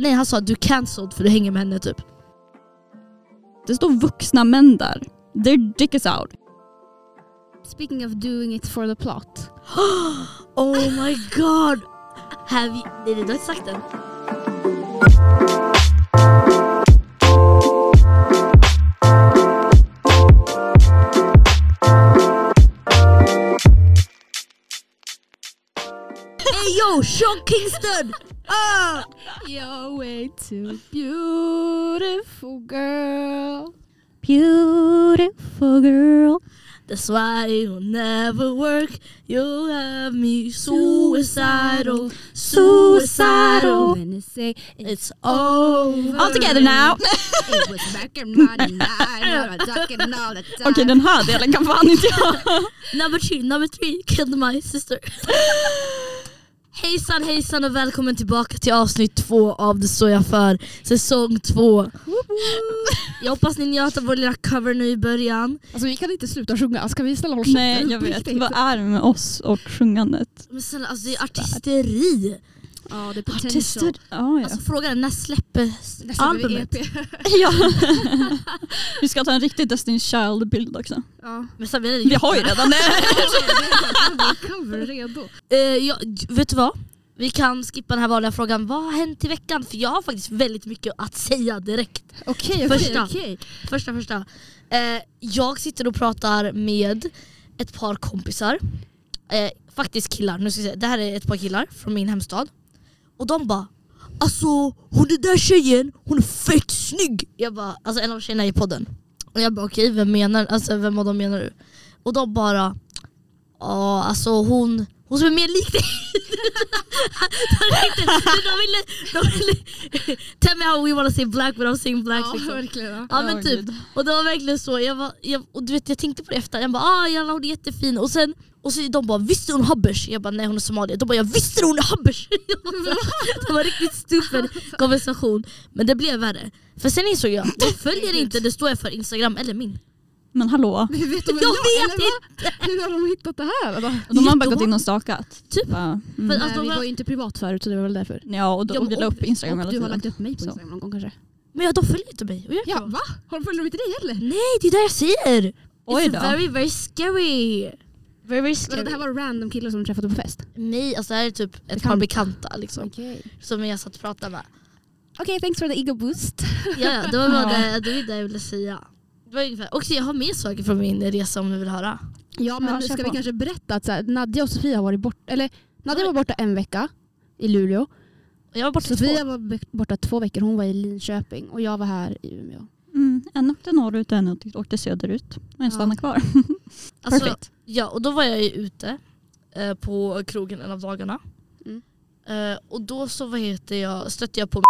Nej han sa du cancelled för du hänger med henne typ. Det står vuxna män där. Their dick is out. Speaking of doing it for the plot. oh my god! Have you... Nej du har inte sagt den. Hey yo, Sean Kingston! Ah! You're way too beautiful girl. Beautiful girl. That's why it'll never work. You'll have me suicidal, suicidal. When you say It's over. All together now. it was back in 99, I'm talking all the time. Okej den här delen kan fan inte jag. Number three, number three killed my sister. Hejsan hejsan och välkommen tillbaka till avsnitt två av Det står jag för, säsong två. Jag hoppas ni njöt av vår lilla cover nu i början. Alltså vi kan inte sluta sjunga, ska vi ställa hålla Nej jag vet. Vad är det med oss och sjungandet? Men snälla, alltså det är artisteri. Ja det är potential. Ja, ja. Alltså frågan är när släpper Nästa albumet? EP. ja. Vi ska ta en riktig Destiny's Child-bild också. Ja. Men sen, Vi har ju redan det. Cover redo. Eh, ja, vet du vad? Vi kan skippa den här vanliga frågan, vad har hänt i veckan? För jag har faktiskt väldigt mycket att säga direkt. Okej okej Första. okej. Första första. Eh, jag sitter och pratar med ett par kompisar. Eh, faktiskt killar, nu ska jag säga. det här är ett par killar från min hemstad. Och de bara Alltså hon den där tjejen, hon är fett snygg! Jag bara, alltså en av tjejerna i podden. Och jag bara okej, vem menar alltså, vem av dem menar du? Och de bara Ja alltså hon, hon som är mer lik dig. de, ville, de ville Tell me how we wanna say black without saying black Ja liksom. verkligen. Ja. Ja men typ, och det var verkligen så, jag, var, jag, och du vet, jag tänkte på det efter, jag bara ah jalla hon är jättefin och sen och så de bara visste hon habbers? Jag bara nej hon är somalier. De bara jag visste hon är habbers! det var riktigt stupid konversation. Men det blev värre. För sen insåg jag, jag följer inte det står jag för Instagram eller min. Men hallå. Vet de Jag vet vad? Hur har de hittat det här? då? De har bara gått in och stakat. Typ. Mm. För- alltså, Nej, de vi var- ju inte privat förut så det var väl därför. Ja och, Ja, men vi la upp Instagram Och hela du har tiden. lagt upp mig på Så. Instagram någon gång kanske? Men ja, de följer inte mig. Och jag Ja va? Har de följt inte dig heller? Nej det är det jag säger! Oj It's då. very very scary. Very very Men scary. det här var random killar som du träffade på fest? Nej alltså det här är typ ett par Bekanta. liksom. Okej. Som jag satt och pratade med. Okej, thanks for the ego boost. Ja, ja, det var bara Ja. det, det, var det jag ville säga. Det var ungefär. Och jag har mer saker från min resa om ni vill höra. Ja men Ja, ska vi på. kanske berätta att så här, Nadja och Sofia har varit borta, eller Nadja var borta en vecka i Luleå. Jag var borta Sofia två. var borta två veckor, hon var i Linköping och jag var här i Umeå. Mm, en åkte norrut och en åkte- åkte söderut. Och en Ja. stannade kvar. Alltså, Perfekt. ja, och då var jag ju ute eh, på krogen en av dagarna. Mm. Eh, och då så vad heter jag, stötte jag på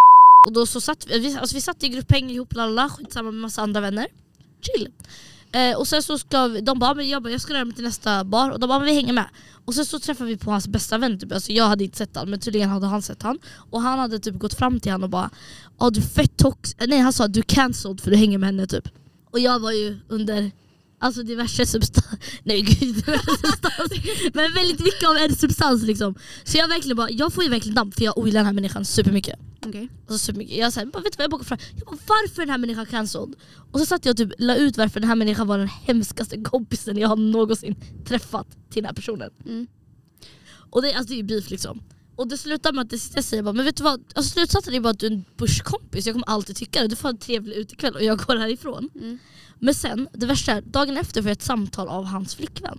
och då så satt vi, alltså vi satt i grupphäng ihop, lalla, skitsamma med massa andra vänner. Chill. Eh, och sen så ska vi, de bara, men jag, bara, jag ska röra mig till nästa bar och de bara, men vi hänger med. Och sen så träffade vi på hans bästa vän, typ. alltså, jag hade inte sett honom men tydligen hade han sett honom Och han hade typ gått fram till honom och bara, ja du fett tox... Eh, nej han sa du är cancelled för du hänger med henne typ. Och jag var ju under Alltså diverse substans, nej gud diverse. Men väldigt mycket av en substans liksom. Så jag verkligen bara, jag får ju verkligen damp för jag ogillar den här människan supermycket. Okej. Alltså supermycket. Jag, här, bara, vet du vad, jag bara går fram, jag bara varför är den här människan cancelled? Och så satt jag och typ la ut varför den här människan var den hemskaste kompisen jag har någonsin träffat till den här personen. Mm. Och det, alltså, det är ju beef liksom. Och det slutar med att det sista jag säger bara, men vet du vad? Alltså, slutsatsen är bara att du är en bushkompis, jag kommer alltid tycka det. Du får en trevlig utekväll och jag går härifrån. Mm. Men sen, det värsta är, dagen efter får jag ett samtal av hans flickvän.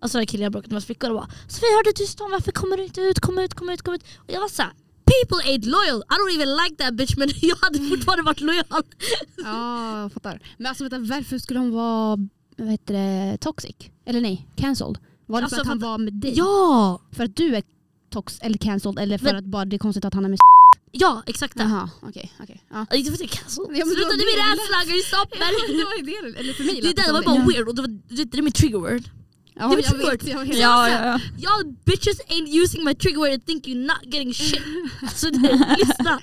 Alltså den killen jag bråkat med hans flickvän och bara Sofia hörde du stan, varför kommer du inte ut? Kom ut, kom ut, kom ut. Och jag var såhär People ain't loyal, I don't even like that bitch men jag hade fortfarande varit lojal. Ja, jag fattar. Men alltså vänta, varför skulle han vara vad heter det, toxic? Eller nej, cancelled? Var det Alltså, för att han var med dig? Ja! För att du är tox eller cancelled eller för Men- att bara det är konstigt att han är med Ja exakt det. Jaha, okej. Ja. Är cancelled. Ja, det Sluta det rädsla, can you stop? det var ju det, eller för mig Det, som var bara weird och det, var, det, det är min trigger word. Ja, vet jag du vet, jag vet. Ja, ja, ja. Y'all bitches ain't using my trigger word and think you're not getting shit. Alltså det, lyssna.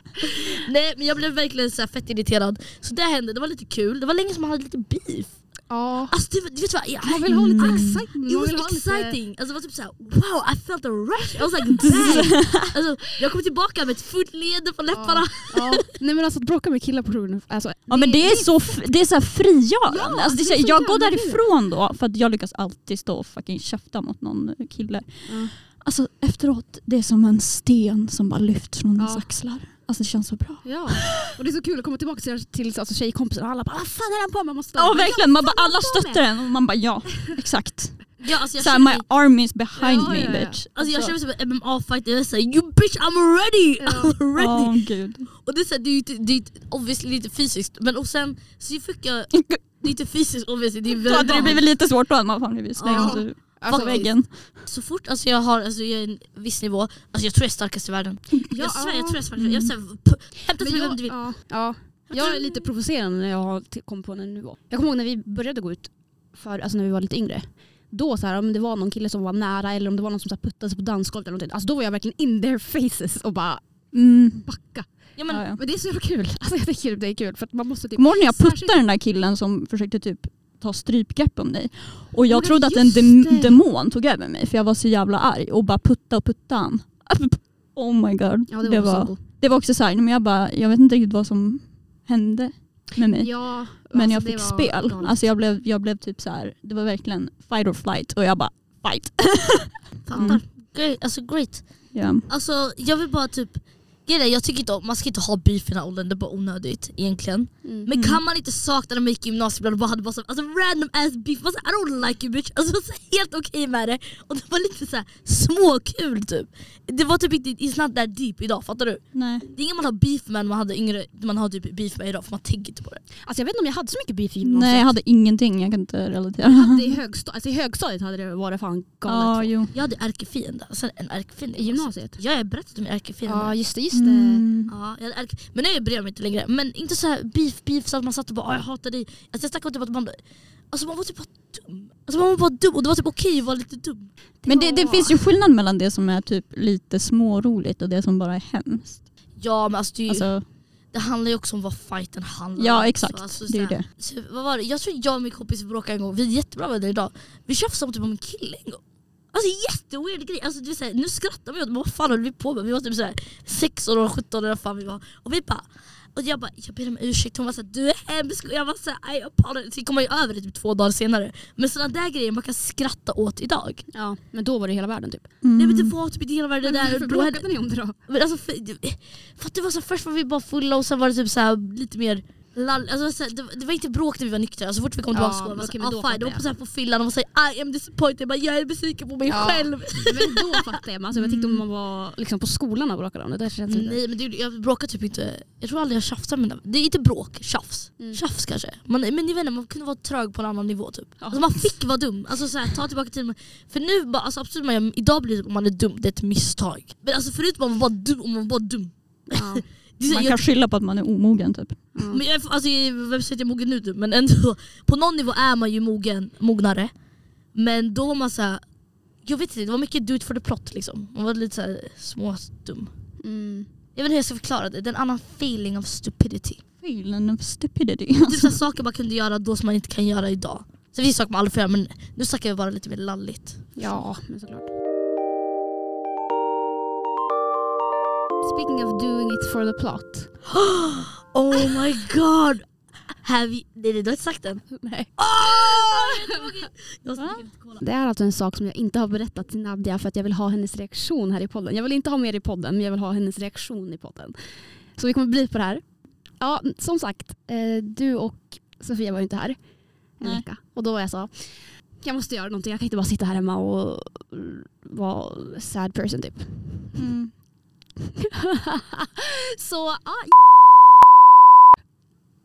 Nej men jag blev verkligen så här fett irriterad. Så det hände, det var lite kul. Det var länge som man hade lite beef. Ja. Alltså var- du vet vad? Jag, Man vill ha lite Mm. excitement. It was ha lite... exciting. Alltså det var typ såhär wow I felt a rush. I was like bang. alltså, jag kom tillbaka med ett fullt leende på läpparna. Ja. Nej men alltså att bråka med killar på krogen, alltså, Ja men det är så, det är så frigörande. Ja, alltså, det är så, så jag går därifrån då för att jag lyckas alltid stå och fucking käfta mot någon kille. Ja. Alltså efteråt, det är som en sten som bara lyfts från ens Ja. axlar. Alltså det känns så bra. Ja, och det är så kul att komma tillbaka till, till alltså, tjejkompisar och alla bara vad fan är han på med? Man måste Ja verkligen, man bara, alla stöttar en och man bara ja, exakt. Ja, alltså, jag Såhär my mig, army is behind Ja, me ja, ja. bitch. alltså, jag känner mig som en MMA-fighter. Jag såhär you bitch I'm ready! I'm ready. Åh gud. Och det är, det ju det är obviously lite fysiskt men och sen så fick jag, det är inte fysiskt obviously det är Då hade det blivit lite svårt då man fan blivit slängd Ja. på Fuck. väggen. Så fort alltså, jag har alltså, jag är en viss nivå, alltså, jag tror jag är starkast i världen. jag svär, jag tror jag är starkast. Jag säger hämta Men till vem jag, du vill. ja, ja. jag är lite provocerande när jag har kommit på en nivå. Jag kommer ihåg när vi började gå ut, för, alltså när vi var lite yngre. Då så här, om det var någon kille som var nära eller om det var någon som så här, puttade sig på dansgolvet eller någonting. Alltså då var jag verkligen in their faces och bara Mm. backa. Ja, men, Ja, ja. Men det är så jävla kul. Alltså jag tycker det är kul för att man måste typ... Kommer ihåg när jag Särskilt- puttade den där killen som försökte typ ta strypgrepp om dig? Och jag Oh trodde att en dem- det. demon tog över mig för jag var så jävla arg och bara putta och putta han. Oh my god. Ja, det det, var, var, så det var också såhär, men jag bara, jag vet inte riktigt vad som hände med mig. Ja, men alltså, jag det fick var spel. galet. Alltså jag blev, jag blev typ så här. det var verkligen fight or flight och jag bara fight. fattar. Mm. Great, alltså great. Ja. Alltså jag vill bara typ, grejen jag tycker inte man ska inte ha beef i den här åldern, det är bara onödigt egentligen. Mm. Men kan man inte sakna när man gick i gymnasiet ibland och bara hade bara så, alltså random ass beef, bara så, I don't like you bitch. Alltså så, helt okej med det. Och det var lite så här, småkul typ. Det var typ inte, it's not that deep idag, fattar du? Nej. Det är ingen man har beef med när man hade yngre, man har typ beef med idag för man tänker inte på det. Alltså jag vet inte om jag hade så mycket beef i gymnasiet. Nej jag hade ingenting, jag kan inte relatera. Jag hade i, högsta- alltså I högstadiet hade det varit fan galet. Ja, jo. Jag hade ärkefiende, alltså en ärkefiende. I gymnasiet? Ja, jag har berättat om min ärkefiende. Ja just det, just det. Mm. Ja, jag. Men nu bryr jag mig inte längre. Men inte så här beef beef så att man satt och bara "Åh, jag hatar dig. Alltså, jag snackade typ att man, alltså, man var typ bara dum. Alltså, man var bara dum och det var typ okej att vara lite dum. Men det, det Ja. finns ju skillnad mellan det som är typ lite småroligt och det som bara är hemskt. Ja men alltså, det, ju, Alltså, det handlar ju också om vad fighten handlar ja om. exakt, Så, alltså, det är det. Så, vad var det? Jag tror jag och min kompis bråkade en gång, vi är jättebra vänner idag. Vi tjafsade om typ om en kille en gång. Alltså jätteweird grej, alltså, det är här, nu skrattar vi åt men vad fan höll vi på med? Vi var typ så här 16 och 17 eller vad fan vi var. Och vi bara och jag bara, jag ber om ursäkt, hon var såhär du är hemsk och jag var såhär I apologize. Så vi kom ju över det typ två dagar senare. Men sådana där grejer man kan skratta åt idag. Ja, men då var det hela världen typ. Mm. Nej men det var typ inte hela världen där. Varför bråkade ni om det då? men alltså, för, för att det var så först var vi bara fulla och sen var det typ så här, lite mer lall, alltså, det, var- var inte bråk när vi var nyktra, så fort vi kom Ja, tillbaka till skolan var här, ah. Det var på, så här, på fyllan och man säger I am disappointed, jag, bara, jag är besviken på mig Ja. själv. Men då fattar jag. Alltså, jag tyckte om man var liksom, på skolan och bråkade om det. det känns lite... Nej men det, jag bråkar typ inte, jag tror aldrig jag tjafsar med Det är inte bråk, tjafs. Mm. Tjafs kanske. Man, men jag vet inte, man kunde vara trög på en annan nivå typ. Ja. Alltså, man fick vara dum, alltså, så här, ta tillbaka tiden. För nu, bara, alltså, absolut, man, idag blir det om man är dum, det är ett misstag. Men alltså, förut var man bara dum, om man var bara dum. Ja. Det Man jag, kan skylla på att man är omogen typ. Ja. Men jag, alltså, vem säger att jag är mogen nu typ, men ändå, på någon nivå är man ju mogen, mognare. Men då var man såhär, jag vet inte, det var mycket do it for the plot liksom. Man var lite såhär smådum. Mm. Jag vet inte hur jag ska förklara det, det är en annan feeling of stupidity. Feeling of stupidity. Typ såhär saker man kunde göra då som man inte kan göra idag. Så det finns saker man aldrig får göra men nu snackar vi bara lite mer lalligt. Ja, men såklart. Speaking of doing it for the plot. Oh my god! Have you, nej, du har inte sagt den? Nej. Kolla. Det är alltså en sak som jag inte har berättat till Nadja för att jag vill ha hennes reaktion här i podden. Jag vill inte ha mer i podden men jag vill ha hennes reaktion i podden. Så vi kommer bli på det här. Ja, som sagt, eh, du och Sofia var ju inte här en Nej. vecka. Och då var jag så, jag måste göra någonting. Jag kan inte bara sitta här hemma och vara sad person typ. Mm. så ja,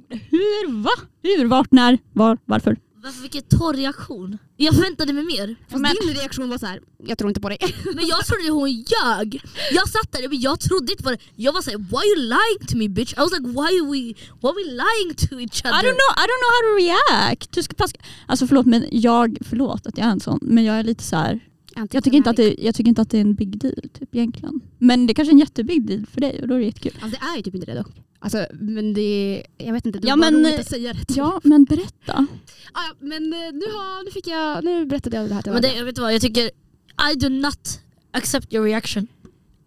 Hur? Va? Hur? Vart? När? Var? Varför? Varför, vilken torr reaktion. Jag förväntade mig mer. Fast Men- din reaktion var så här: jag tror inte på dig. Men jag trodde hon ljög. Jag satt där men jag trodde inte på det. Jag var såhär, why are you lying to me bitch? I was like, why are we, why are we lying to each I other? don't know, I don't know how to react. Du ska paska. Alltså förlåt men jag, förlåt att jag är en sån, men jag är lite så här. Jag tycker, inte att det, jag tycker inte att det är en big deal typ, egentligen. Men det är kanske är en jättebig deal för dig och då är det jättekul. Alltså, det är ju typ inte det dock. Alltså, men det, jag vet inte, det Ja, var bara men, roligt att säga det. typ. Ja men berätta. Ah, ja, men eh, nu, har, nu, fick jag, nu berättade jag det här till Men det, jag vet vad, jag tycker I do not accept your reaction.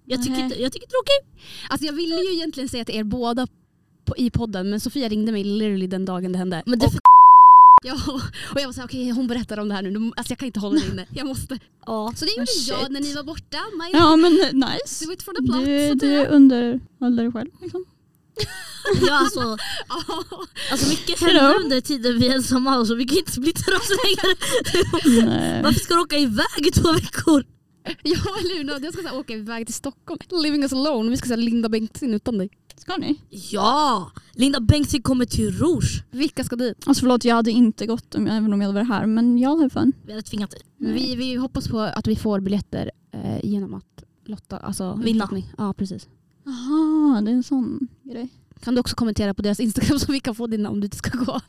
Jag tycker, inte, jag tycker det är okej. Alltså, jag ville ju egentligen säga till er båda på, i podden men Sofia ringde mig literally den dagen det hände. Men det är och, ja, och jag var såhär, okej hon berättar om det här nu, alltså, jag kan inte hålla det inne. Jag måste. ja. Så det gjorde Oh, jag när ni var borta. My Ja men nice. Do it for the plot. Du, så du säga. underhåller dig själv liksom. Ja, alltså, Ja. alltså mycket händer under tiden vi är ensamma så vi kan inte splittra oss längre. Varför ska du åka iväg i två veckor? Ja eller hur, jag ska så här, åka iväg till Stockholm. Living us alone, vi ska säga Linda Bengtzing utan dig. Ska ni? Ja! Linda Bengtzing kommer till Rouge. Vilka ska dit? Alltså förlåt jag hade inte gått om jag, även om jag hade varit här men jag har fun. Vi hade tvingat dig. Vi, vi hoppas på att vi får biljetter eh, genom att lotta, alltså Vinna. utlottning. Ja precis. Jaha, det är en sån grej. Kan du också kommentera på deras Instagram så vi kan få dina om du inte ska gå.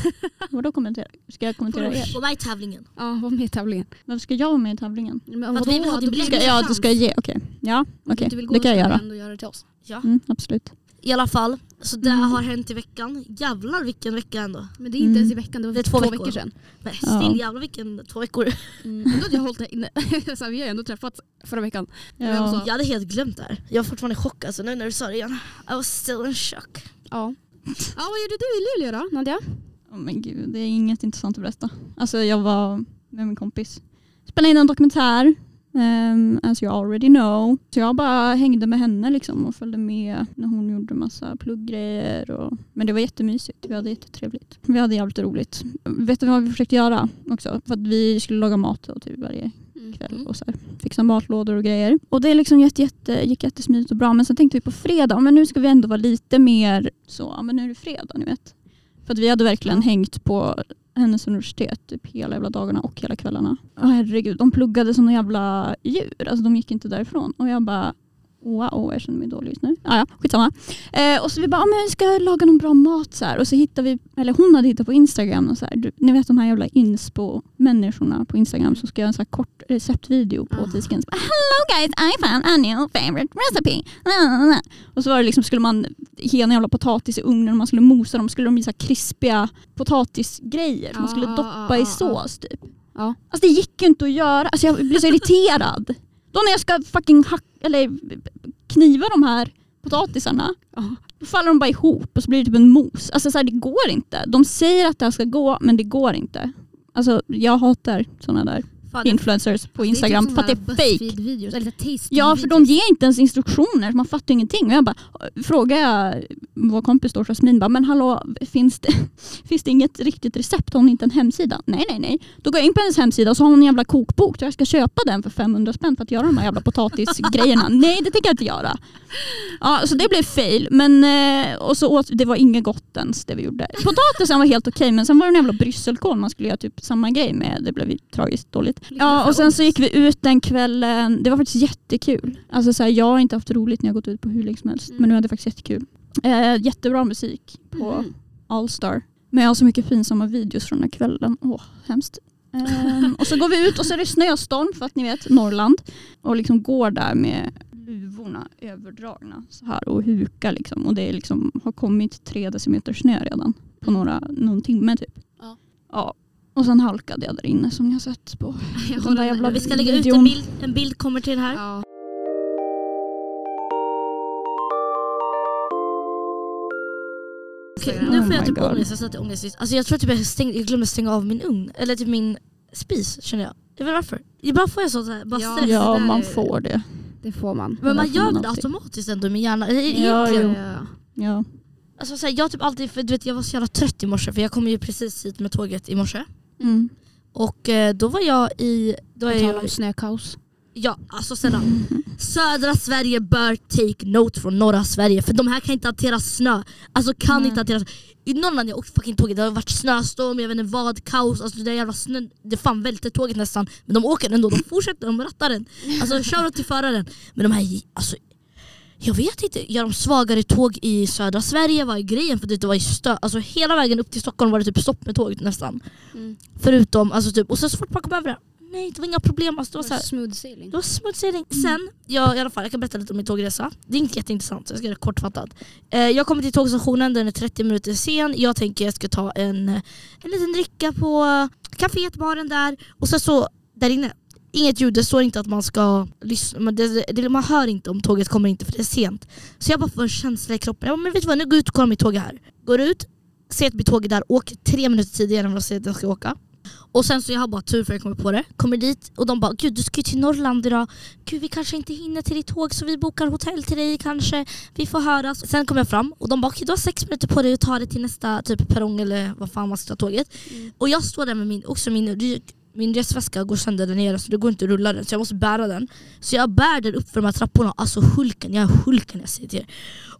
Vadå kommentera? Ska jag kommentera er? Gå med i tävlingen. Ja, var med i tävlingen. Varför ska jag vara med i tävlingen? Men För att vi vill ha din Ska, Lägg ja, du ska ge, okej. Ja, Om du okej. inte vill gå Det kan jag göra. ändå göra det till oss. Ja. Mm, absolut. I alla fall, så det Mm. har hänt i veckan. Jävlar vilken vecka ändå. Men det är inte Mm. ens i veckan, det var Det är för två två, veckor. veckor sedan. Men Ja. still jävlar vilken två veckor. Mm. Ändå hade jag hållit det inne. så här, vi har ju ändå träffats förra veckan. Men Ja. också- Jag hade helt glömt det här. Jag var fortfarande i chock alltså, nu när du sa det igen. I was still in shock. Ja. ja, vad gjorde du i Luleå då Nadja? Oh, men gud, det är inget intressant att berätta. Alltså jag var med min kompis. Spelade in en dokumentär. Um, as you already know. Så jag bara hängde med henne liksom och följde med när hon gjorde massa plugggrejer. Och, men det var jättemysigt. Vi hade jättetrevligt. Vi hade jävligt roligt. Vet du vad vi försökte göra också? För att vi skulle laga mat och typ varje kväll Mm. och så här, fixa matlådor och grejer. Och det liksom jätte, jätte, gick jättesmidigt och bra. Men sen tänkte vi på fredag, men nu ska vi ändå vara lite mer så, men nu är det fredag ni vet. För att vi hade verkligen hängt på hennes universitet typ hela jävla dagarna och hela kvällarna. Åh, herregud, de pluggade som några jävla djur. Alltså de gick inte därifrån. Och jag bara Wow, jag känner mig dålig just nu. Ah, ja, skitsamma. Eh, och så vi bara, ah, men vi ska laga någon bra mat så här. Och så hittade vi, eller hon hade hittat på Instagram, och så här, du, ni vet de här jävla inspo-människorna på Instagram som ska göra en så kort receptvideo på Ah. tisken. Bara, Hello guys, I found a new favorite recipe. La, la, la. Och så var det liksom, skulle man ha en jävla potatis i ugnen och man skulle mosa dem. Skulle de bli så krispiga potatisgrejer som man skulle Ah, doppa ah, i ah, sås typ. Ja. Alltså det gick ju inte att göra. Alltså jag blir så irriterad. Då när jag ska fucking hack, eller kniva de här potatisarna då faller de bara ihop och så blir det typ en mos. Alltså så här, det går inte. De säger att det här ska gå men det går inte. Alltså jag hatar sådana där Fan, influencers på typ Instagram för att det är fake. Videos, eller Ja för de ger inte ens instruktioner man fattar ingenting. Och jag bara, frågar jag vår kompis då Jasmin, bara, men hallå finns det, finns det inget riktigt recept? Har hon inte en hemsida? Nej nej nej. Då går jag in på hennes hemsida och så har hon en jävla kokbok. Jag ska köpa den för 500 spänn för att göra de här jävla potatisgrejerna. nej det tänker jag inte göra. Ja, så det blev fail. Men, eh, och så åt, det var inget gott ens det vi gjorde. Potatisen var helt okej men sen var det en jävla brysselkål man skulle göra typ samma grej med. Det blev tragiskt dåligt. Ja och sen så gick vi ut den kvällen. Det var faktiskt jättekul. Alltså så här, jag har inte haft roligt när jag gått ut på hur länge som helst. Mm. Men nu hade jag faktiskt jättekul. Eh, jättebra musik på Mm. Allstar. Men jag har så mycket pinsamma videos från den kvällen. Åh, hemskt. Ehm, och så går vi ut och så är det snöstorm för att ni vet Norrland. Och liksom går där med luvorna överdragna så här och hukar liksom. Och det är liksom, har kommit tre decimeter snö redan på några, någon timme typ. Ja. ja. Och sen halkade jag där inne som ni har sett på Jag Den där jävla Vi ska lägga ut en bild, en bild kommer till här. Ja. Okej, Oh nu får jag typ ångest, jag satt ångest. Alltså jag tror typ jag, stäng, jag glömde stänga av min ugn, eller typ min spis känner jag. Jag vet varför. Ibland får jag sånt här, bara Ja, stress. Ja, man får det. Det får man. Men man gör det automatiskt ändå i min hjärna. Eller Ja. Ja. Ja. Alltså, så här, jag typ alltid, för du vet jag var så jävla trött i morse för jag kom ju precis hit med tåget i morse. Mm. Och eh, då var jag i, då är jag, om snökaos. Ja, alltså snälla. Södra Sverige bör take note från norra Sverige för de här kan inte hantera snö. Alltså kan Nej. inte hantera I Norrland jag åkte fucking tåget, det har varit snöstorm, jag vet inte vad, kaos, alltså det jävla snö, det fan välte tåget nästan. Men de åker ändå, de fortsätter, de rattar den. Alltså shoutout till föraren. Men de här, alltså jag vet inte, gör de svagare tåg i södra Sverige? Vad är grejen? För det var ju stö alltså hela vägen upp till Stockholm var det typ stopp med tåget nästan. Mm. Förutom, alltså typ, och sen så fort man kom över det, nej det var inga problem. Alltså, det var så här, Smooth sailing. det var smooth sailing. Sen, jag, i alla fall, jag kan berätta lite om min tågresa. Det är inte jätteintressant, så jag ska göra det kortfattat. Eh, jag kommer till tågstationen, den är 30 minuter sen. Jag tänker jag ska ta en, en liten dricka på kaféet, baren där. Och sen så, där inne, inget ljud, det står inte att man ska lyssna. Men det, det, man hör inte om tåget kommer inte för det är sent. Så jag bara får en känsla i kroppen. Jag bara, men vet du vad, nu går jag ut och kollar mitt tåg är här. Går ut, ser att mitt tåg är där, åker tre minuter tidigare än vad jag säger att jag ska åka. Och sen så jag har bara tur för jag kommer på det. Kommer dit och de bara gud du ska ju till Norrland idag. Gud vi kanske inte hinner till ditt tåg så vi bokar hotell till dig kanske. Vi får höras. Sen kommer jag fram och de bara okej du har sex minuter på dig att ta dig till nästa typ perrong eller vad fan man ska ta tåget. Mm. Och jag står där med min, också min, min resväska går sönder där nere så det går inte att rulla den så jag måste bära den. Så jag bär den upp för de här trapporna, alltså hulken, jag är hulken jag säger till er.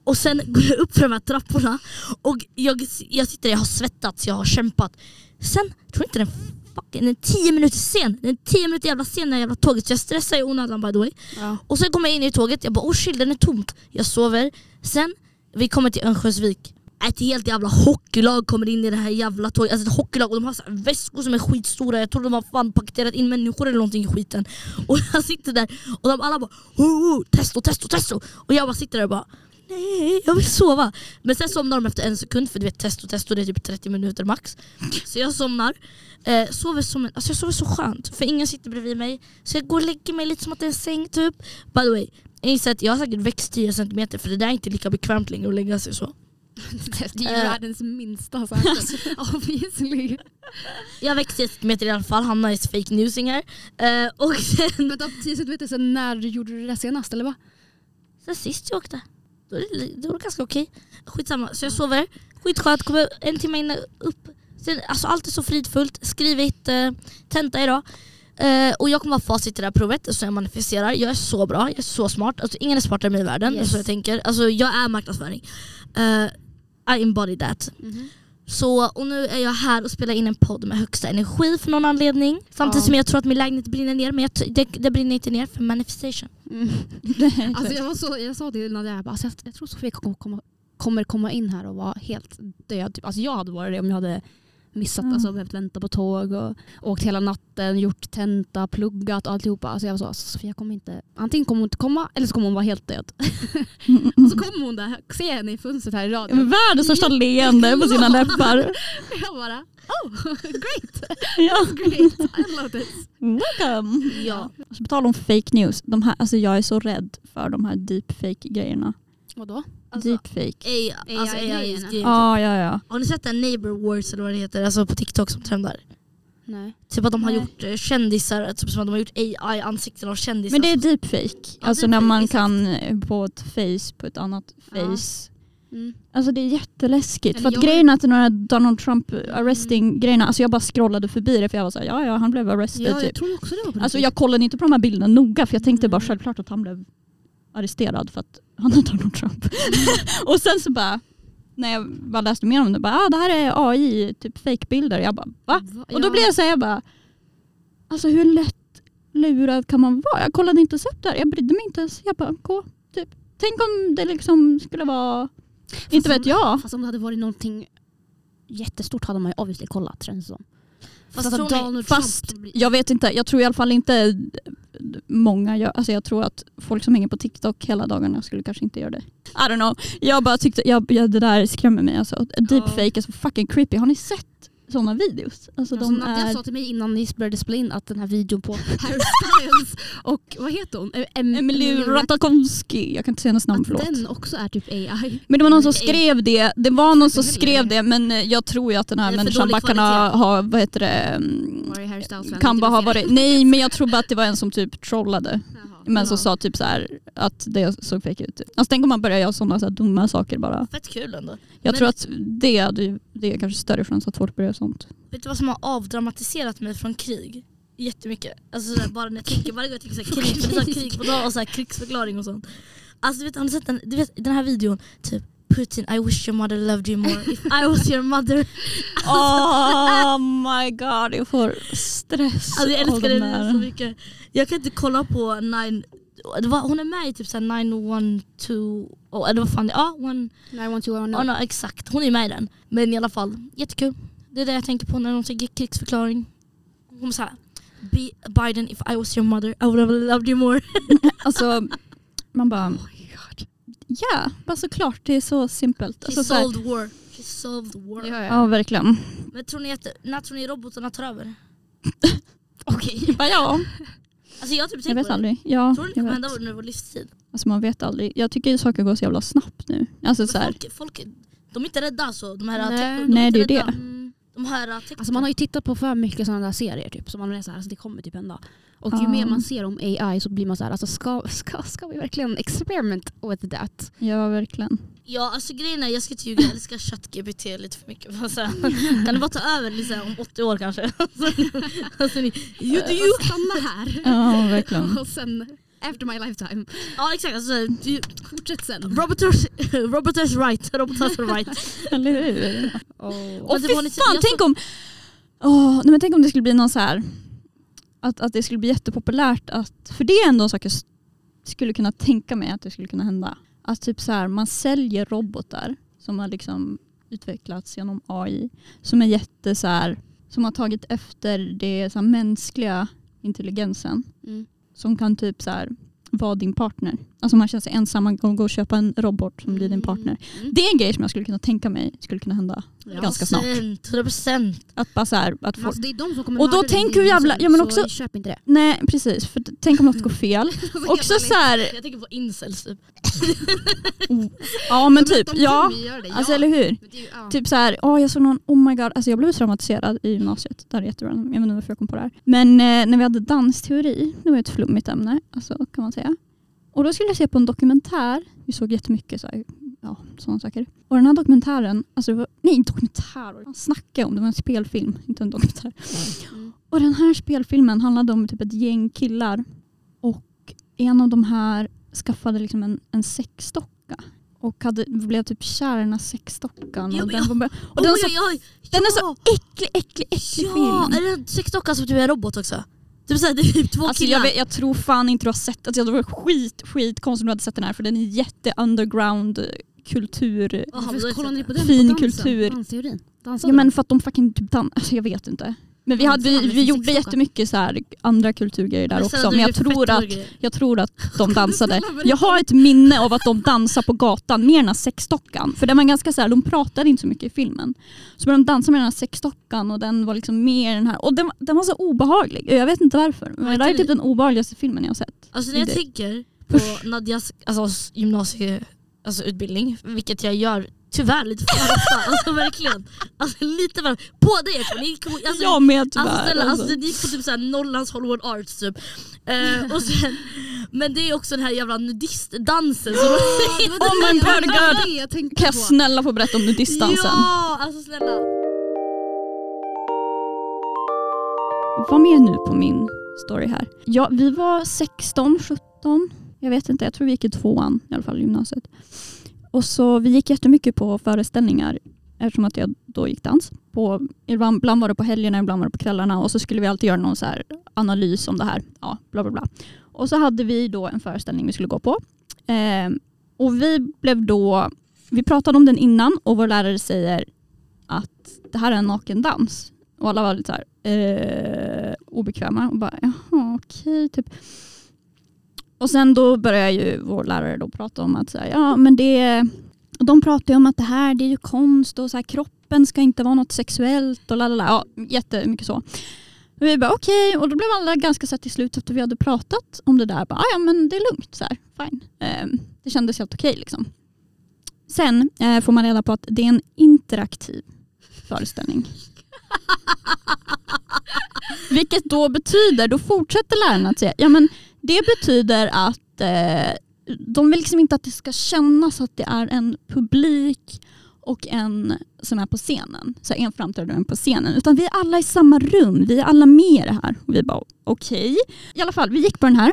Och sen går jag upp för de här trapporna och jag, jag sitter där, jag har svettats, jag har kämpat. Sen, tror inte den fucking, den är 10 minuter sen. Den är 10 minuter jävla sen när jävla tåget så jag stressar i onödan by the way. Ja. Och sen kommer jag in i tåget, jag bara oh chill den är tomt. Jag sover. Sen, vi kommer till Örnsköldsvik. Ett helt jävla hockeylag kommer in i det här jävla tåget. Alltså ett hockeylag och de har så här väskor som är skitstora. Jag tror de har fan paketerat in människor eller någonting i skiten. Och jag sitter där och de alla bara oh, oh, testo, testo, testo. Och jag bara sitter där och bara nej jag vill sova. Men sen somnar de efter en sekund för du vet testo, testo det är typ 30 minuter max. Så jag somnar. Eh, sover som en, alltså jag sover så skönt för ingen sitter bredvid mig. Så jag går och lägger mig lite som att det är en säng typ. By the way, jag att jag har säkert växt 10 centimeter, för det där är inte lika bekvämt längre att lägga sig så. Det är ju Eh. världens minsta säkert. Obviously. Jag har växt 10 cm i alla fall, Hanna är fake newsing här. Eh, och sen, Vänta, 10 centimeter sen när gjorde du det senast eller vad? sen sist jag åkte, då är det, då är det ganska okej. Skitsamma, så jag sover, skitskönt, kommer en timme innan upp. Sen, alltså allt är så fridfullt, skrivit eh, tenta idag. Eh, och jag kommer ha facit i det här provet så jag manifesterar. Jag är så bra, jag är så smart. Alltså, ingen är smartare än mig i världen. Yes. så jag tänker. Alltså, jag är marknadsföring. Eh, I embody that. Mhm. Så, och nu är jag här och spelar in en podd med högsta energi för någon anledning. Samtidigt Ja. som jag tror att min lägenhet brinner ner, men jag, det, det brinner inte ner för manifestation. Mm. Alltså jag, var så, jag sa till Nadia, jag, bara, alltså jag, jag tror Sofia kommer komma, kommer komma in här och vara helt död. Typ. Alltså jag hade varit det om jag hade missat, Mm. alltså behövt vänta på tåg och åkt hela natten, gjort tenta, pluggat och alltihopa. Alltså jag var så, alltså Sofia kommer inte, antingen kommer hon inte komma eller så kommer hon vara helt död. Och så kommer hon där, ser henne i fönstret här i radion. Världens största leende på sina läppar. Jag bara, oh great, Ja. great, I love this. Welcome! Ja. Alltså, på tal om fake news, de här, alltså, jag är så rädd för de här deepfake-grejerna. Vadå? Alltså, Deepfake. AI, alltså AI-grejerna. AI Ja, ja, ja. Har ni sett den neighbor wars eller vad det heter? Alltså på TikTok som trendar. Nej. Typ att de har Nej. gjort eh, kändisar, typ som att de har gjort AI-ansikten av kändisar. Men det är deepfake. Ja, Alltså deepfake, när man exakt. kan eh, på ett face på ett annat Ja. face. Mm. Alltså det är jätteläskigt. Eller för att jag- grejen att några Donald Trump arresting grejerna, alltså jag bara scrollade förbi det för jag var såhär, ja ja han blev arrested Ja, jag typ. tror också det var på Alltså jag kollade inte på de här bilderna noga för jag tänkte bara Mm. självklart att han blev arresterad för att han är Donald Trump. och sen så bara, när jag bara läste mer om det, bara, ah, det här är AI, typ fake-bilder. Jag bara va? Och då Ja. blev jag såhär, jag bara, alltså hur lätt lurad kan man vara? Jag kollade inte upp det här, jag brydde mig inte ens. Jag bara, gå, typ. Tänk om det liksom skulle vara, inte vet jag. Fast om det hade varit någonting jättestort hade man ju obviously kollat känns det som. Fast ni- Donald Fast Trump jag vet inte, jag tror i alla fall inte många gör, alltså jag tror att folk som hänger på TikTok hela dagarna skulle kanske inte göra det. I don't know, jag bara tyckte, jag, jag, det där skrämmer mig alltså. Deepfake är så fucking creepy, har ni sett sådana videos? Alltså Alltså, de är... sa till mig innan ni började spela in att den här videon på Harry Styles och vad heter hon? Em- Emily Rat- Ratajkowski, jag kan inte säga hennes namn, förlåt. den också är typ AI. Men det var någon som skrev det, det var någon som skrev det men eh, jag tror ju att den här människan bara kan ha, vad heter det, mm, kan bara ha varit, nej men jag tror bara att det var en som typ trollade. Men som Jaha. sa typ så här att det såg fake ut. Alltså tänk om man börjar göra sådana så här dumma saker bara. Fett kul ändå. Jag Men- tror att det, är- det är kanske större chans att folk börjar sånt. Vet du vad som har avdramatiserat mig från krig? jättemycket. Alltså såhär, bara när jag tänker, varje gång jag tänker såhär, krig, för det är såhär krig på dag och såhär, krigsförklaring och sånt. Alltså du vet, har ni sett den, du vet, den här videon? Typ Putin, I wish your mother loved you more if I was your mother. Oh my god, jag får stress Alltså jag älskar de den där. så mycket. Jag kan inte kolla på nine, det var, hon är med i typ såhär 912, oh, eller vad fan det är, one, ja, no, exakt. Hon är med i den. Men i alla fall, jättekul. Det är det jag tänker på när de säger krigsförklaring. Hon såhär, Be Biden if I was your mother I would have loved you more. Alltså, man bara, ja, bara såklart det är så simpelt. She Alltså, så solved war. She solved war. Ja, ja. ja verkligen. Men tror ni att, när tror ni robotarna tar över? Okej. Ja, ja, Alltså jag har typ jag vet på det. aldrig. Ja, Tror ni det kommer vet. hända under vår livstid? Alltså, man vet aldrig. Jag tycker saker går så jävla snabbt nu. Alltså, Men så här, folk, folk, de är inte rädda alltså. De här Nej. de Nej, det är rädda. det. De här tech- Alltså man har ju tittat på för mycket sådana där serier typ, så man är så här, alltså det kommer typ hända. Och ju Ja. mer man ser om AI så blir man så här, alltså ska, ska, ska vi verkligen experiment with that? ja, verkligen. Ja alltså grejen är, jag ska inte ljuga, jag älskar ChatGPT lite för mycket. Kan det bara ta över liksom, om 80 år kanske? Alltså, alltså, ni, you do you. Stanna här. Ja, verkligen. Och sen, after my lifetime, Ja exakt, alltså, du, fortsätt sen. roboters, roboters right, roboters are right. Eller hur? Oh. Och fy fan, jag tänk om, åh, nej, men tänk om det skulle bli någon så här att, att det skulle bli jättepopulärt. Att, för det är ändå en sak jag s- skulle kunna tänka mig att det skulle kunna hända. Att typ så här, man säljer robotar som har liksom utvecklats genom AI som är jätte så här, som har tagit efter det så här, mänskliga intelligensen Mm som kan typ så här, vara din partner. Alltså man känner sig ensam, man kan gå och köpa en robot som blir din partner. Mm. Det är en grej som jag skulle kunna tänka mig skulle kunna hända. Ja. Ganska snart. 100%. Att bara så här, att folk Alltså det är de som kommer Och då mörda dig, tänk det är hur jävla- så- ja, men så också- köp inte det. Nej precis, för tänk om något går fel. Också så här, Jag tänker på incels typ. ja men typ, ja. Alltså eller hur? Det ja. Typ så här, åh jag såg någon, oh my god, alltså jag blev traumatiserad i gymnasiet. Det här är jätterandom, jag vet inte varför jag kom på det här. Men eh, när vi hade dansteori, det var ett flummigt ämne, alltså, kan man säga. Och då skulle jag se på en dokumentär, vi såg jättemycket så här, ja, sådana saker. Och den här dokumentären, alltså, var, nej inte dokumentär, vad snackade om? Det var en spelfilm, inte en dokumentär. Mm. Och den här spelfilmen handlade om typ ett gäng killar och en av de här skaffade liksom en, en sexdocka och hade, blev typ kär i den här sexdockan. Ja, Och den, var, och den, Oj, så, oj. den är så Ja. äcklig, äcklig, äcklig Ja, film. är det en sexdocka som typ är en robot också? Typ såhär, det är typ två Alltså killar. jag, vet, jag tror fan inte du har sett alltså, det. var skit, skit konstigt om du hade sett den här för den är jätte underground kultur. Jaha, men Varför ni på den Fin på dansen? kultur. Dansteorin? Dansade Ja men för att de fucking typ dan- alltså, jag vet inte. Men vi, Ja, hade, vi, gjorde jättemycket så här, andra kulturgrejer där också. Men jag tror, att, jag tror att de dansade. Jag har ett minne av att de dansar på gatan med den här sexdockan. För den var ganska så här, de pratade inte så mycket i filmen. Så de dansa med den här sexdockan och den var liksom med i den här. Och den, den var så obehaglig. Jag vet inte varför. Men det här är typ den obehagligaste filmen jag har sett. Alltså när jag tänker på Nadjas alltså, gymnasie, alltså, vilket jag gör tyvärr lite för ofta, alltså verkligen. Alltså lite för Båda er två, ni gick på, alltså, jag med tyvärr. Alltså snälla, alltså. alltså, ni gick på typ såhär Norrlands Hollywood Arts typ. Eh, och sen, men det är också den här jävla nudistdansen. som- Oh my god, god. Kan jag snälla få berätta om nudistdansen? Ja, alltså snälla. Var med nu på min story här. Ja, vi var 16, 17. Jag vet inte, jag tror vi gick i tvåan i alla fall i gymnasiet. Och så vi gick jättemycket på föreställningar eftersom att jag då gick dans. På, ibland, ibland var det på helgerna, ibland var det på kvällarna och så skulle vi alltid göra någon så här analys om det här. Ja, bla bla bla. Och så hade vi då en föreställning vi skulle gå på. Eh, och vi blev då, vi pratade om den innan och vår lärare säger att det här är en naken dans. Och alla var lite så här, eh, obekväma och bara jaha okej. typ. Och sen då började ju vår lärare då prata om att så här, ja men det de pratar om att det här det är ju konst och så här, kroppen ska inte vara något sexuellt och lalala. Ja, jättemycket så. Och vi bara okej och då blev alla ganska så här, till slut efter vi hade pratat om det där. Bara, "Ah, ja men det är lugnt så här, fine. Eh, det kändes helt okej liksom. Sen eh, får man reda på att det är en interaktiv föreställning. Vilket då betyder, då fortsätter lärarna att säga, ja men det betyder att eh, de vill liksom inte att det ska kännas att det är en publik och en som är på scenen. Så en framträdande och en på scenen. Utan vi är alla i samma rum. Vi är alla med i det här. Och vi bara okej. I alla fall, vi gick på den här.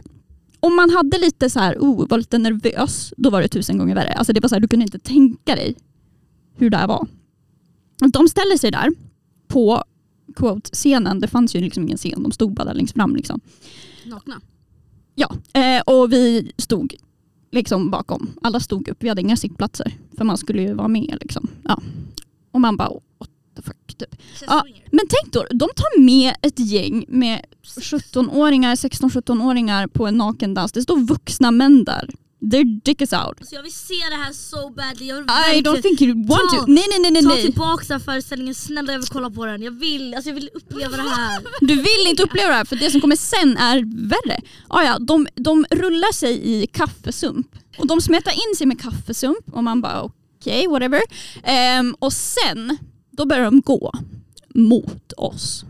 Om man hade lite så här, oh, var lite nervös, då var det tusen gånger värre. Alltså det var så här, du kunde inte tänka dig hur det här var. De ställer sig där på quote, scenen. Det fanns ju liksom ingen scen, de stod bara där längst fram. Liksom. Nakna. Ja, eh, och vi stod liksom bakom. Alla stod upp, vi hade inga sittplatser. För man skulle ju vara med. Liksom. Ja. Och man bara, what the fuck. Typ. Ja, men tänk då, de tar med ett gäng med 17-åringar, 16-17-åringar på en nakendans. Det står vuxna män där. Their dick is out. Alltså jag vill se det här so badly. Jag vill I don't think you want Ta- to. Nej nej nej nej. ta nej. tillbaka den här föreställningen, snälla jag vill kolla på den. Jag vill, alltså jag vill uppleva det här. Du vill inte uppleva det här för det som kommer sen är värre. Ah, ja, de, de rullar sig i kaffesump och de smetar in sig med kaffesump och man bara okej, whatever. Ehm, och sen då börjar de gå mot oss.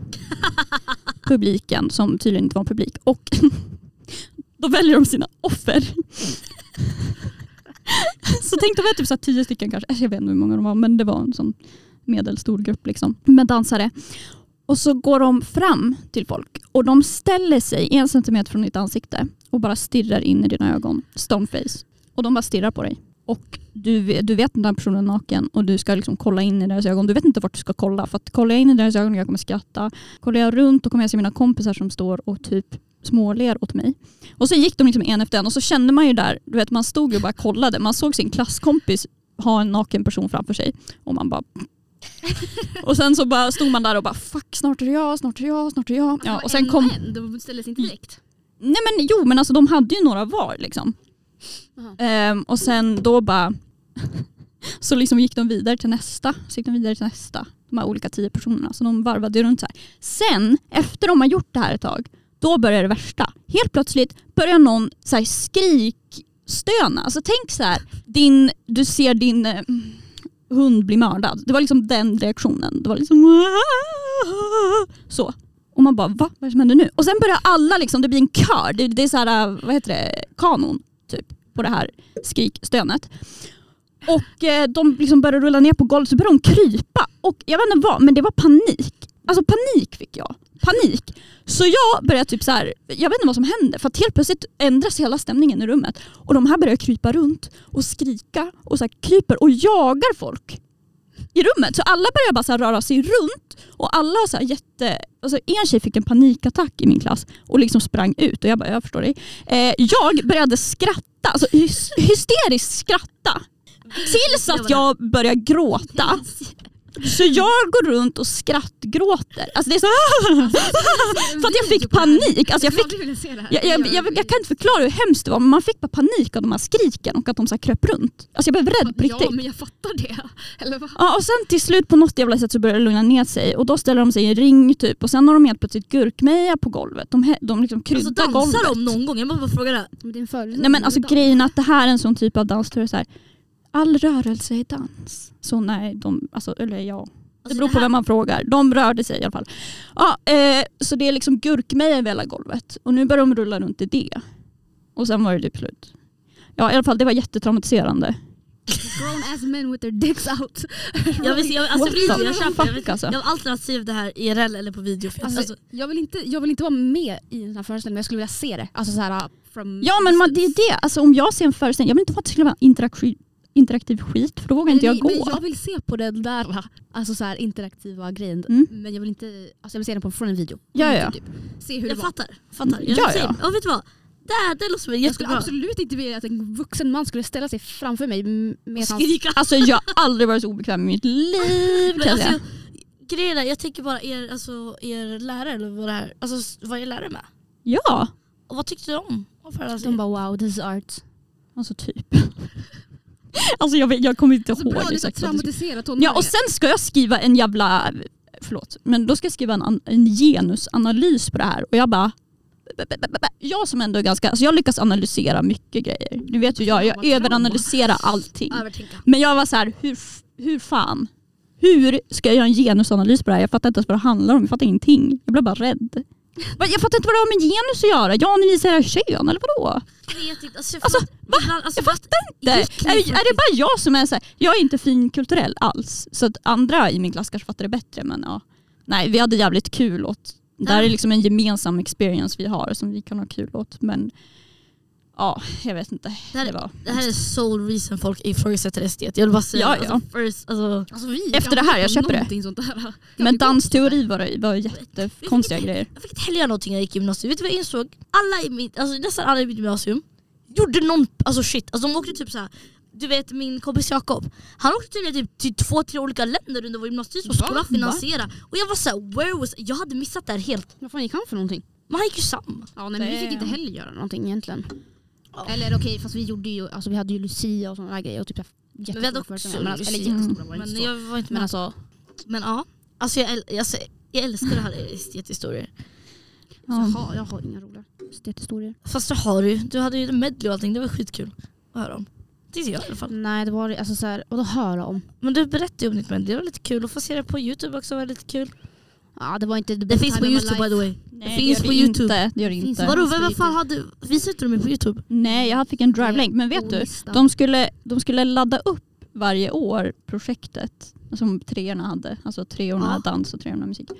Publiken som tydligen inte var publik. Och då väljer de sina offer. Så tänk de var typ så här tio stycken kanske, jag vet inte hur många de var men det var en sån medelstor grupp liksom med dansare. Och så går de fram till folk och de ställer sig en centimeter från ditt ansikte och bara stirrar in i dina ögon. Stoneface. Och de bara stirrar på dig. Och du, vet- du vet att den här personen är naken och du ska liksom kolla in i deras ögon. Du vet inte vart du ska kolla. För att kollar jag in i deras ögon och jag kommer skratta. Kollar jag runt då kommer jag se mina kompisar som står och typ småler åt mig. Och så gick de liksom en efter en och så kände man ju där, du vet man stod och bara kollade. Man såg sin klasskompis ha en naken person framför sig och man bara och sen så bara stod man där och bara fuck snart är det jag, snart är det jag, snart är det jag. Ja, och sen en kom, en, de ställde sig inte direkt. nej men jo men alltså de hade ju några var liksom. Ehm, och sen då bara så liksom gick de vidare till nästa, så gick de vidare till nästa. De här olika tio personerna. Så de varvade runt så här. Sen efter de har gjort det här ett tag, då börjar det värsta. Helt plötsligt börjar någon så här skrikstöna. Alltså tänk så här, din, du ser din eh, hund bli mördad. Det var liksom den reaktionen. Det var liksom så. Och man bara, va? Vad är det som händer nu? Och sen börjar alla, liksom, det blir en kör. Det, det är så här, eh, vad heter det, kanon typ på det här skrikstönet. Och eh, de liksom började rulla ner på golvet så började de krypa. Och jag vet inte vad, men det var panik. Alltså panik fick jag. Panik. Så jag började typ så här, jag vet inte vad som hände för att helt plötsligt ändras hela stämningen i rummet. Och de här börjar krypa runt och skrika och så här kryper och jagar folk i rummet. Så alla börjar bara så här röra sig runt och alla har så här jätte... Alltså en tjej fick en panikattack i min klass och liksom sprang ut och jag bara, jag förstår dig. Eh, jag började skratta, alltså hysteriskt skratta. Tills att jag började gråta. Så jag går runt och skrattgråter. Alltså det är så För att jag fick panik. Alltså jag, fick, Jag, jag, jag, jag, jag kan inte förklara hur hemskt det var men man fick bara panik av de här skriken och att de så här kröp runt. Alltså jag blev rädd på riktigt. Ja men jag fattar det. Eller vad? Ja, och sen till slut på något jävla sätt så börjar det lugna ner sig och då ställer de sig i en ring typ och sen har de helt plötsligt gurkmeja på golvet. De, de liksom kryddar Alltså dansar golvet. de någon gång? Jag måste bara fråga det. Föreställning. Nej men alltså grejen är att det här är en sån typ av dans. där det är Så här, all rörelse är dans. Så nej, de, alltså, eller ja. Det Alltså, beror på här- vem man frågar. De rörde sig i alla fall. Ja, eh, så det är liksom gurkmeja över hela golvet. Och nu börjar de rulla runt i det. Och sen var det typ slut. Ja i alla fall det var jättetraumatiserande. Grown ass men with their dicks out. Jag vill jag, alltså, jag köper. Jag, vill, fuck, alltså. jag har alternativ det här IRL eller på video. För Alltså, alltså, jag, vill inte, jag vill inte vara med i en sån här föreställning men jag skulle vilja se det. Alltså så här, uh, from Ja men man, det är det. Alltså, om jag ser en föreställning, jag vill inte ha att det skulle vara interaktiv, interaktiv skit för då vågar inte jag gå. Men jag vill se på den där alltså så här, interaktiva grejen. Mm. Men jag vill inte, alltså jag vill se den på, från en video. Ja, ja. Typ. Se hur jag det var. fattar. fattar. Jag, Ja, ja. Och vet du vad? Det, här, det låter som en Jag skulle jättebra. absolut inte vilja att en vuxen man skulle ställa sig framför mig med hans... Skrika. Alltså jag har aldrig varit så obekväm i mitt liv Men alltså, jag, grejen är, jag tänker bara er, alltså, er lärare, eller vad det är, alltså, vad är lärare med? Ja, Och vad tyckte de om? De bara wow, this is art. alltså typ. Alltså jag, vet, jag kommer inte Alltså bra, ihåg det är så exakt vad det skulle- traumatiserat tonåringar. Ja och sen ska jag skriva en jävla, förlåt, men då ska jag skriva en, en genusanalys på det här och jag bara jag som ändå är ganska, alltså jag lyckas analysera mycket grejer. Ni vet ju jag, jag överanalyserar allting. Men jag var så här, hur, hur fan? Hur ska jag göra en genusanalys på det här? Jag fattar inte ens vad det handlar om, jag fattar ingenting. Jag blev bara rädd. Va, Jag fattar inte vad det har med genus att göra. Ja, ni visar kön eller vadå? Jag vet inte. Alltså, jag Alltså, fattar- ibland, alltså, Jag fattar inte. Är, är det bara jag som är så här, jag är inte finkulturell alls. Så att andra i min klass kanske fattar det bättre men ja. Nej, vi hade jävligt kul åt. Det här är liksom en gemensam experience vi har som vi kan ha kul åt. Men ja, jag vet inte. Det här- Det var, Det här är sole reason folk ifrågasätter estet. Jag vill bara säga Ja, ja. Alltså, first, alltså, Alltså vi Efter det här, jag köper det. Sånt. Jag men dansteori var, det- var jättekonstiga grejer. Jag fick inte heller göra någonting när jag gick i gymnasiet. Vet du vad jag insåg? Alla i mitt, alltså, nästan alla i mitt gymnasium gjorde någon, alltså shit. Alltså, de åkte typ så här. Du vet min kompis Jakob, han åkte tydligen typ till två, tre olika länder under vår gymnasietid som Va? skolan finansiera. Och jag var såhär, where was... Jag hade missat det här helt. Vad fan gick han för någonting? Men han gick ju samma. Ja, nej, men vi fick inte heller göra någonting egentligen. Eller okej, fast vi gjorde ju, alltså vi hade ju Lucia och sådana grejer och typ Men vi hade också. Men alltså, eller Lucia. jättestora var det Men inte jag var inte Men med. alltså, Men ja, alltså jag, äl- alltså, jag älskar det här estethistorier. jag, har, jag har inga roliga estethistorier. Fast det har du. Du hade ju medley och allting, det var skitkul att höra om. Tyckte jag i alla fall. Nej, det var alltså så här, och då höra om. Men du berättade ju om ditt medley, det var lite kul. att få se det på youtube också var lite kul. Ja, det var inte Det best finns på youtube by the way. Nej, finns det på gör det YouTube. Inte. Det gör det inte. det? Vadå, vem på fan hade... Visade inte de mig på youtube? Nej, jag fick en drive-länk. Men vet du? De skulle, de skulle ladda upp varje år projektet som treorna hade. Alltså treorna Ja. dans och treorna musik.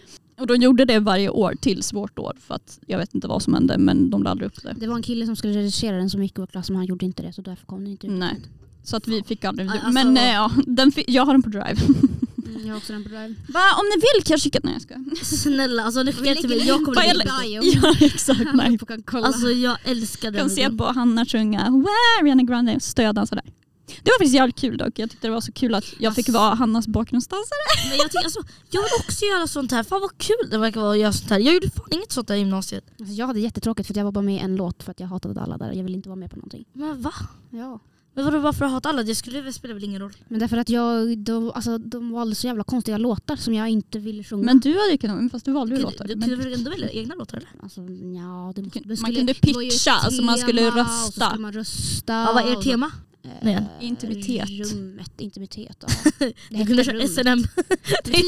Och de gjorde det varje år tills vårt år för att jag vet inte vad som hände men de laddade upp det. Det var en kille som skulle redigera den som gick i vår klass men han gjorde inte det så därför kom den inte ut. Nej. Så att vi fick aldrig Alltså- Men eh, ja, den fi- jag har den på drive. Jag har också den på drive. Va, om ni vill kan jag skicka den. Nej, jag skojar. Snälla, alltså ni skickar till mig. Jag kommer lägga lä- det. bio. Ja exakt. Nej. kan kolla. Alltså jag älskar den kan se på Hanna sjunga Wow, Ariana Grande stödansa där. Det var faktiskt jävligt kul dock. Jag tyckte det var så kul att jag fick vara Hannas bakgrundsdansare. Men jag, tycker, alltså, jag vill också göra sånt här. Fan vad kul det verkar vara att göra sånt här. Jag gjorde fan inget sånt där i gymnasiet. Alltså, jag hade jättetråkigt för att jag var bara med i en låt för att jag hatade alla där. Jag ville inte vara med på någonting. Men va? Ja. Men vadå varför har hatat alla? Det skulle väl spela väl ingen roll? Men därför att jag, de, alltså, de valde så jävla konstiga låtar som jag inte ville sjunga. Men du hade ju kunnat, fast du valde ju Du, låtar. du kunde väl ändå välja egna låtar eller? Alltså, ja, det måste, Man det skulle- kunde det var ju pitcha, alltså man skulle rösta. Och så skulle man rösta. Ja, vad är ert tema? Eh, Nej. Intimitet. Rummet, intimitet. Ja. Det Du kunde köra. SNM. Det.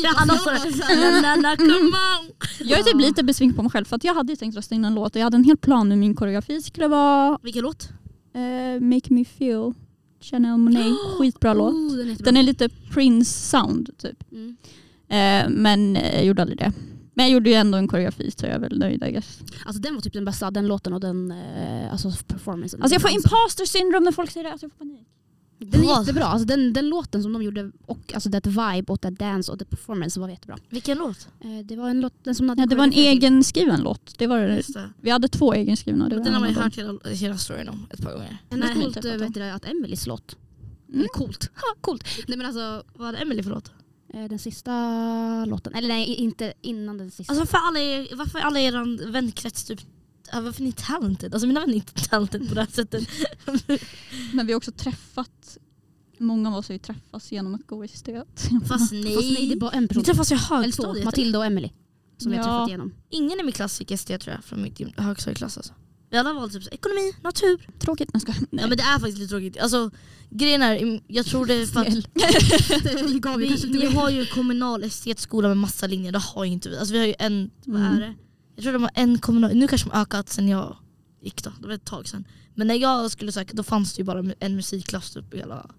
Jag är typ lite besviken på mig själv för att jag hade ju tänkt rösta in en låt och jag hade en hel plan med min koreografi. skulle vara Vilken låt? Eh, Make Me Feel, Chanel Monet. Skitbra låt. Oh, den, är jättebra. Den är lite Prince sound typ. Mm. Eh, men jag gjorde aldrig det. Men jag gjorde ju ändå en koreografi så jag är väl nöjd I guess. Alltså den var typ den bästa, den låten och den eh, alltså performancen. Alltså jag får Den- imposter syndrome när folk säger det. Alltså jag får panik. Den är jättebra, alltså den, den låten som de gjorde och alltså that vibe och that dance och that performance var jättebra. Vilken låt? Eh, det var en låt, den som hade Ja, det var en koreografi. egen skriven låt. Det var, det. vi hade två egenskrivna. Det Den har man ju hört hela, hela storyn om ett par gånger. En Nej, coolt vet du, det, att Emelies låt. Mm. Eller coolt. Ha, coolt. Nej men alltså Vad hade Emily för låt? eh, den sista låten, eller nej inte innan den sista. Alltså varför alla er, varför alla er vänkrets typ ja, varför är ni talented? Alltså mina vänner är inte talented på det här sättet. Men vi har också träffat, många av oss har ju träffats genom att gå i stöt. Fast nej. Fast nej det är bara en Vi person. träffas ju i Eller två, högstadiet. Matilda och Emily. Som vi har Ja. träffat igenom. Ingen i min klass gick ST tror jag, från gym- högstadieklass alltså. Vi alla valde typ så, ekonomi, natur. Tråkigt. Nej, jag skojar. Ja men det är faktiskt lite tråkigt. Alltså grejen är, jag tror det är för att vi vi, har ju kommunal estetskola med massa linjer, det har ju inte vi. Alltså vi har ju en, vad Mm. är det? Jag tror de en kommunal, nu kanske de har ökat sen jag gick då, det var ett tag sedan. Men när jag skulle söka då fanns det ju bara en musikklass typ i hela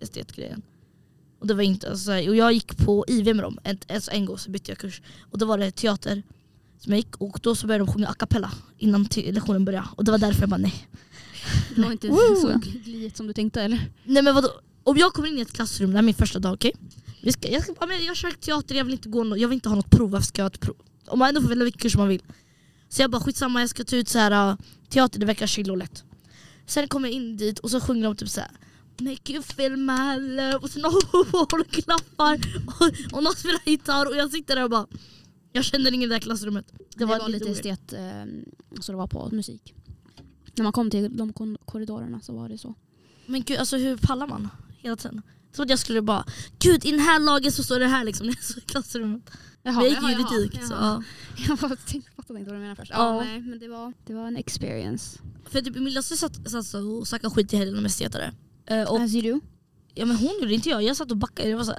estetgrejen. Och det var inte, alltså, och jag gick på IV med dem, en, alltså en gång så bytte jag kurs. Och då var det teater som jag gick och då så började de sjunga a cappella innan lektionen började. Och det var därför jag bara nej. Det var inte Woo! så gliet som du tänkte eller? Nej men vadå? Om jag kommer in i ett klassrum, det här är min första dag, okej? Ska, jag, ska, ja, men jag kört teater, jag vill inte, gå, jag vill inte ha något prov, varför ska jag ha ett prov? Om man ändå får välja vilken kurs man vill. Så jag bara skitsamma, jag ska ta ut så här, uh, teater, det verkar chill och lätt. Sen kommer jag in dit och så sjunger de typ så här. Make you feel my love och så någon klappar och, och någon spelar gitarr och jag sitter där och bara Jag känner ingen i det här klassrummet. Det var, lite weird. estet eh, så det var på musik. När man kom till de korridorerna så var det så. Men gud, alltså hur pallar man hela tiden? Trodde jag skulle bara, gud i den här lagen så står det här liksom när jag står i klassrummet. Jaha, Men jag gick ju juridik så ja. Jag fattade inte vad du menade först. Ja. Ja, nej, men det var, det var en experience. För typ Emilia satt, satt så och snackade skit i helgen om estetare. Och As you do. Ja men hon gjorde inte jag. Jag satt och backade. Det var så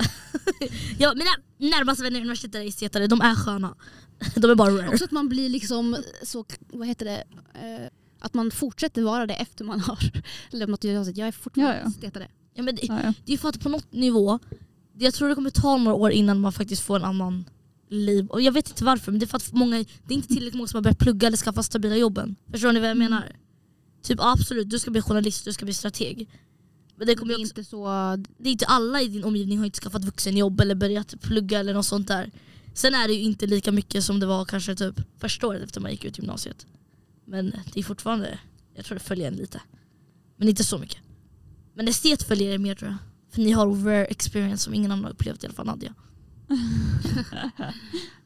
ja, mina närmaste vänner i universitetet är estetare, de är sköna. De är bara rare. Också att man blir liksom så, vad heter det, eh, att man fortsätter vara det efter man har lämnat gymnasiet. Jag är fortfarande Ja, ja. estetare. Ja, men det, Ja, ja. det är för att på något nivå, jag tror det kommer ta några år innan man faktiskt får en annan liv. Och jag vet inte varför, men det är för att många, det är inte tillräckligt många som har börjat plugga eller skaffa stabila jobben. Förstår ni vad jag Mm. menar? Typ absolut, du ska bli journalist, du ska bli strateg. Men det Det kommer är ju också, inte så, det är inte alla i din omgivning har inte skaffat vuxenjobb eller börjat plugga eller något sånt där. Sen är det ju inte lika mycket som det var kanske typ första året efter man gick ut gymnasiet. Men det är fortfarande, jag tror det följer en lite. Men inte så mycket. Men estet följer er mer tror jag. För ni har rare experience som ingen annan har upplevt i alla fall Nadja.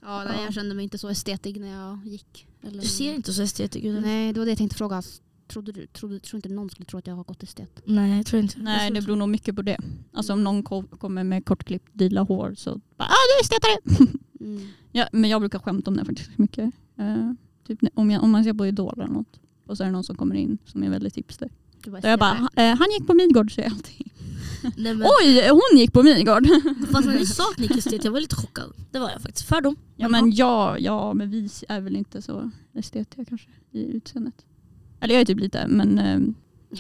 ja, nej, jag kände mig inte så estetig när jag gick. Eller, Du ser inte så estetisk ut. Nej. Nej, det var det jag tänkte fråga. Trodde du, trodde, tror inte någon skulle tro att jag har gått estet? Nej jag tror inte. Nej jag det beror nog mycket på det. Alltså om någon ko- kommer med kortklippt lila hår så bara ah du är estetare! Mm. Ja, men jag brukar skämta om det faktiskt mycket. Eh, typ om, jag, om man ser på Idol eller något och så är det någon som kommer in som är väldigt hipster. Var Då jag bara, estetare. "Ha- eh, han gick på Midgård säger jag alltid. Nej, men, Oj, hon gick på Midgård! Fast när ni sa att ni gick estet, jag var lite chockad. Det var jag faktiskt. Fördom. Ja men ja, ja men vi är väl inte så estetiga kanske i utseendet. Eller jag är typ lite, men eh,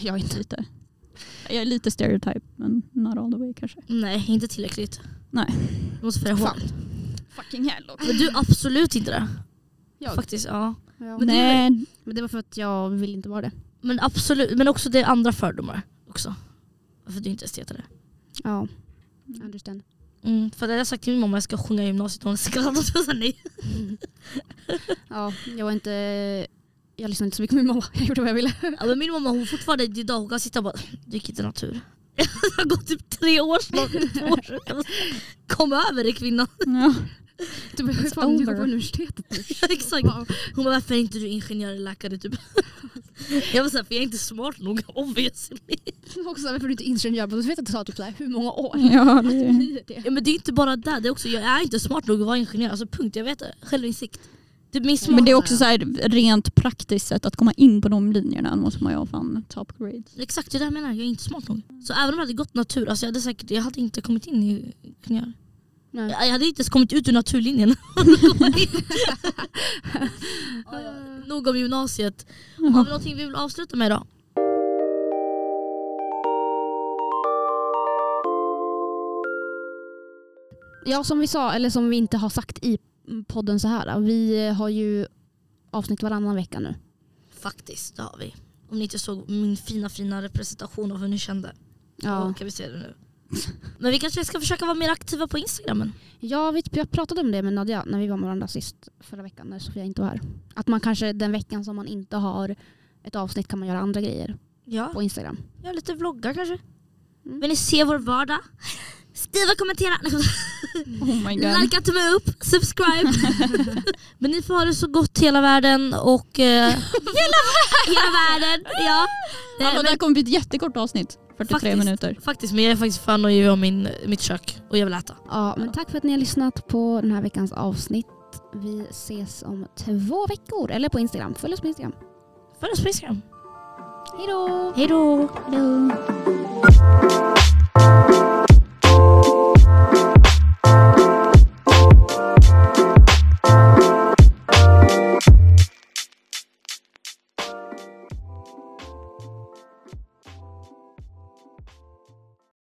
Jag är inte. lite. Jag är lite stereotype men not all the way kanske. Nej inte tillräckligt. Nej. Du måste färga håret. Fucking hell också. Men du är absolut inte det. Jag. Faktiskt ja. Ja. Men det är Nej, Men det var för att jag vill inte vara det. Men absolut, men också det är andra fördomar också. För du inte estetare. Ja, I understand. Mm, för det jag sagt till min mamma att jag ska sjunga i gymnasiet och hon skrattat och sa nej. Ja, jag var inte... Jag lyssnade inte så mycket på min mamma. Jag gjorde vad jag ville. Ja, men min mamma hon fortfarande idag hon kan sitta och bara du gick inte natur. Det har gått typ tre år snart, två år sedan. Kom över det kvinnan. ja. Du behöver It's fan jobba over. på universitetet nu. Exakt. Hon bara varför är inte du ingenjör eller läkare typ? Jag var såhär för jag är inte smart nog obviously. Också varför du inte är ingenjör. Du vet att det tar typ så här, hur många år? ja det, Blir det? Ja, men det är inte bara där, det är också, jag är inte smart nog att vara ingenjör. Alltså punkt, jag vet det. Självinsikt. Det är men det är också så här, rent praktiskt sätt att komma in på de linjerna måste man ju ha fan top grades. Exakt det är det jag menar, jag är inte smart nog. Så även om jag hade gått natur, alltså jag, hade säkert, jag hade inte kommit in i ingenjör. Nej. Jag hade inte ens kommit ut ur naturlinjen. Ja, ja. Nog om gymnasiet. Har vi någonting vi vill avsluta med idag? Ja, som vi sa, eller som vi inte har sagt i podden så här. Vi har ju avsnitt varannan vecka nu. Faktiskt, det har vi. Om ni inte såg min fina fina representation av hur ni kände. Ja, kan vi se det nu. Men vi kanske ska försöka vara mer aktiva på Instagramen. ja vi, jag pratade om det med Nadja när vi var med varandra sist förra veckan när Sofia inte var här. Att man kanske den veckan som man inte har ett avsnitt kan man göra andra grejer Ja, på Instagram. ja lite vloggar kanske. Mm. Vill ni se vår vardag? Skriva, kommentera, Oh my god. likea, tumme upp, subscribe. Men ni får ha det så gott hela världen och... Eh, hela, hela världen! Ja. Eh, Hallå, det men, här kommer bli ett jättekort avsnitt. 43 Faktiskt. minuter. faktiskt, men jag är faktiskt fan och har min, mitt kök och jag vill äta. Ja, men tack för att ni har lyssnat på den här veckans avsnitt. Vi ses om två veckor, eller på Instagram. Följ oss på Instagram. Följ oss på Instagram. Hej då! Hej då!